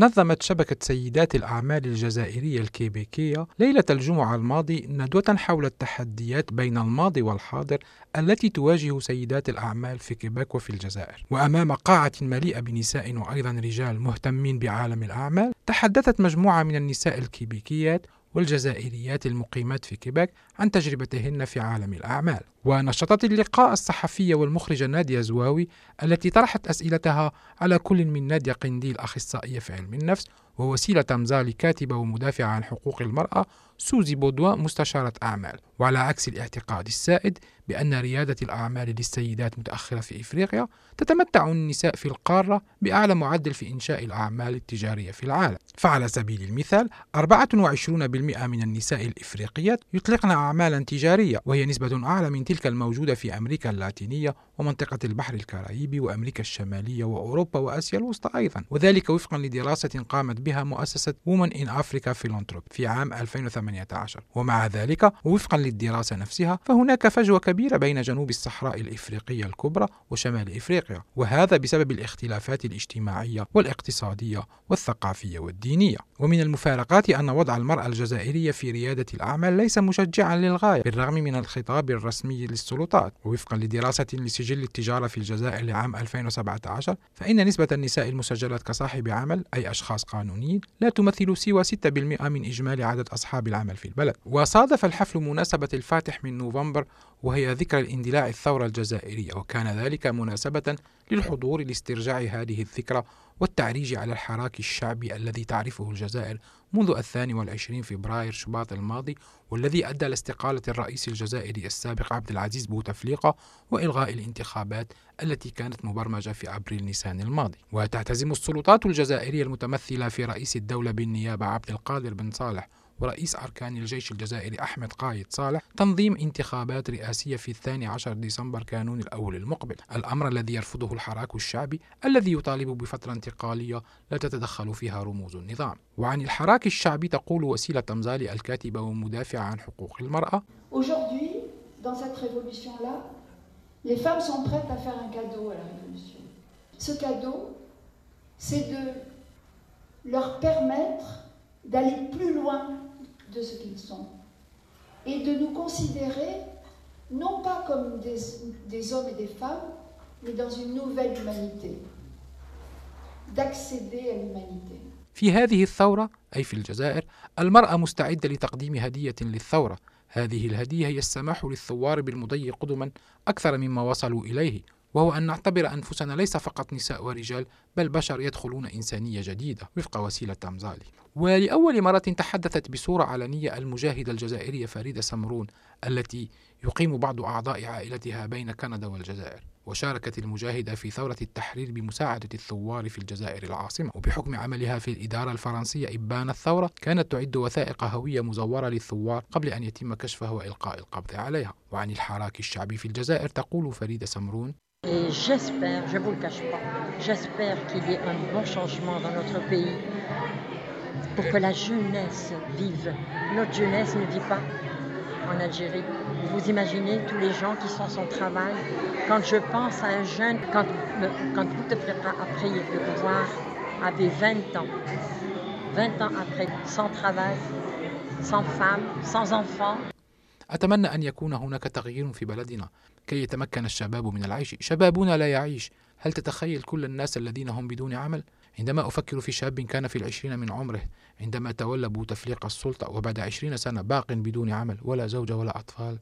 نظمت شبكة سيدات الأعمال الجزائرية الكيبيكية ليلة الجمعة الماضي ندوة حول التحديات بين الماضي والحاضر التي تواجه سيدات الأعمال في كيبيك وفي الجزائر. وأمام قاعة مليئة بنساء وأيضا رجال مهتمين بعالم الأعمال تحدثت مجموعة من النساء الكيبيكيات والجزائريات المقيمات في كيبيك عن تجربتهن في عالم الأعمال. ونشطت اللقاء الصحفية والمخرجة نادية زواوي التي طرحت أسئلتها على كل من نادية قنديل أخصائية في علم النفس ووسيلة تمزالي كاتبة ومدافعة عن حقوق المرأة سوزي بودوا مستشارة أعمال وعلى عكس الاعتقاد السائد بأن ريادة الأعمال للسيدات متأخرة في إفريقيا تتمتع النساء في القارة بأعلى معدل في إنشاء الأعمال التجارية في العالم. فعلى سبيل المثال 24% من النساء الإفريقيات يطلقن أعمالا تجارية وهي نسبة أعلى من تلك الموجودة في أمريكا اللاتينية ومنطقة البحر الكاريبي وأمريكا الشمالية وأوروبا وآسيا الوسطى أيضا وذلك وفقا لدراسة قامت بها مؤسسة Women in Africa Philanthropy في عام 2018 ومع ذلك ووفقا للدراسة نفسها فهناك فجوة كبيرة بين جنوب الصحراء الإفريقية الكبرى وشمال إفريقيا وهذا بسبب الاختلافات الاجتماعية والاقتصادية والثقافية والدينية. ومن المفارقات أن وضع المرأة الجزائرية في ريادة الأعمال ليس مشجعا للغاية بالرغم من الخطاب الرسمي للسلطات. ووفقا لدراسة لسجل التجارة في الجزائر لعام 2017 فإن نسبة النساء المسجلات كصاحب عمل أي أشخاص قانونيين لا تمثل سوى 6% من إجمالي عدد أصحاب العمل في البلد. وصادف الحفل مناسبة الفاتح من نوفمبر وهي ذكرى الاندلاع الثورة الجزائرية وكان ذلك مناسبة للحضور لاسترجاع هذه الذكرى والتعريج على الحراك الشعبي الذي تعرفه الجزائر منذ الثاني والعشرين فبراير شباط الماضي والذي أدى لاستقالة الرئيس الجزائري السابق عبد العزيز بوتفليقة وإلغاء الانتخابات التي كانت مبرمجة في أبريل نيسان الماضي. وتعتزم السلطات الجزائرية المتمثلة في رئيس الدولة بالنيابة عبد القادر بن صالح ورئيس أركان الجيش الجزائري أحمد قايد صالح تنظيم انتخابات رئاسية في الثاني عشر ديسمبر كانون الأول المقبل الأمر الذي يرفضه الحراك الشعبي الذي يطالب بفترة انتقالية لا تتدخل فيها رموز النظام وعن الحراك الشعبي تقول وسيلة تمزالي الكاتبة ومدافعة عن حقوق المرأة Aujourd'hui, dans cette révolution-là, les femmes sont prêtes à faire un cadeau à la révolution. Ce cadeau, c'est de leur permettre d'aller plus loin de ce qu'ils sont et de nous considérer non pas comme des, des hommes et des femmes, mais dans une nouvelle humanité, d'accéder à l'humanité. في هذه الثورة أي في الجزائر المرأة مستعدة لتقديم هدية للثورة هذه الهدية هي السماح للثوار بالمضي قدما أكثر مما وصلوا إليه وهو أن نعتبر أنفسنا ليس فقط نساء ورجال بل بشر يدخلون إنسانية جديدة وفق وسيلة تمزالي ولأول مرة تحدثت بصورة علنية المجاهدة الجزائرية فريدة سمرون التي يقيم بعض أعضاء عائلتها بين كندا والجزائر. وشاركت المجاهدة في ثورة التحرير بمساعدة الثوار في الجزائر العاصمة وبحكم عملها في الإدارة الفرنسية إبان الثورة كانت تعد وثائق هوية مزورة للثوار قبل أن يتم كشفها وإلقاء القبض عليها وعن الحراك الشعبي في الجزائر تقول فريدة سمرون pour que la jeunesse vive. Notre jeunesse ne vit pas en Algérie. Vous imaginez tous les gens qui sont sans travail. Quand je pense à un jeune, quand, quand Bouteflika a pris le pouvoir, avait 20 ans, 20 ans après, sans travail, sans femme, sans enfant, أتمنى أن يكون هناك تغيير في بلدنا كي يتمكن الشباب من العيش شبابنا لا يعيش هل تتخيل كل الناس الذين هم بدون عمل؟ عندما أفكر في شاب كان في العشرين من عمره عندما تولى بوتفليقة السلطة وبعد عشرين سنة باق بدون عمل ولا زوجة ولا أطفال.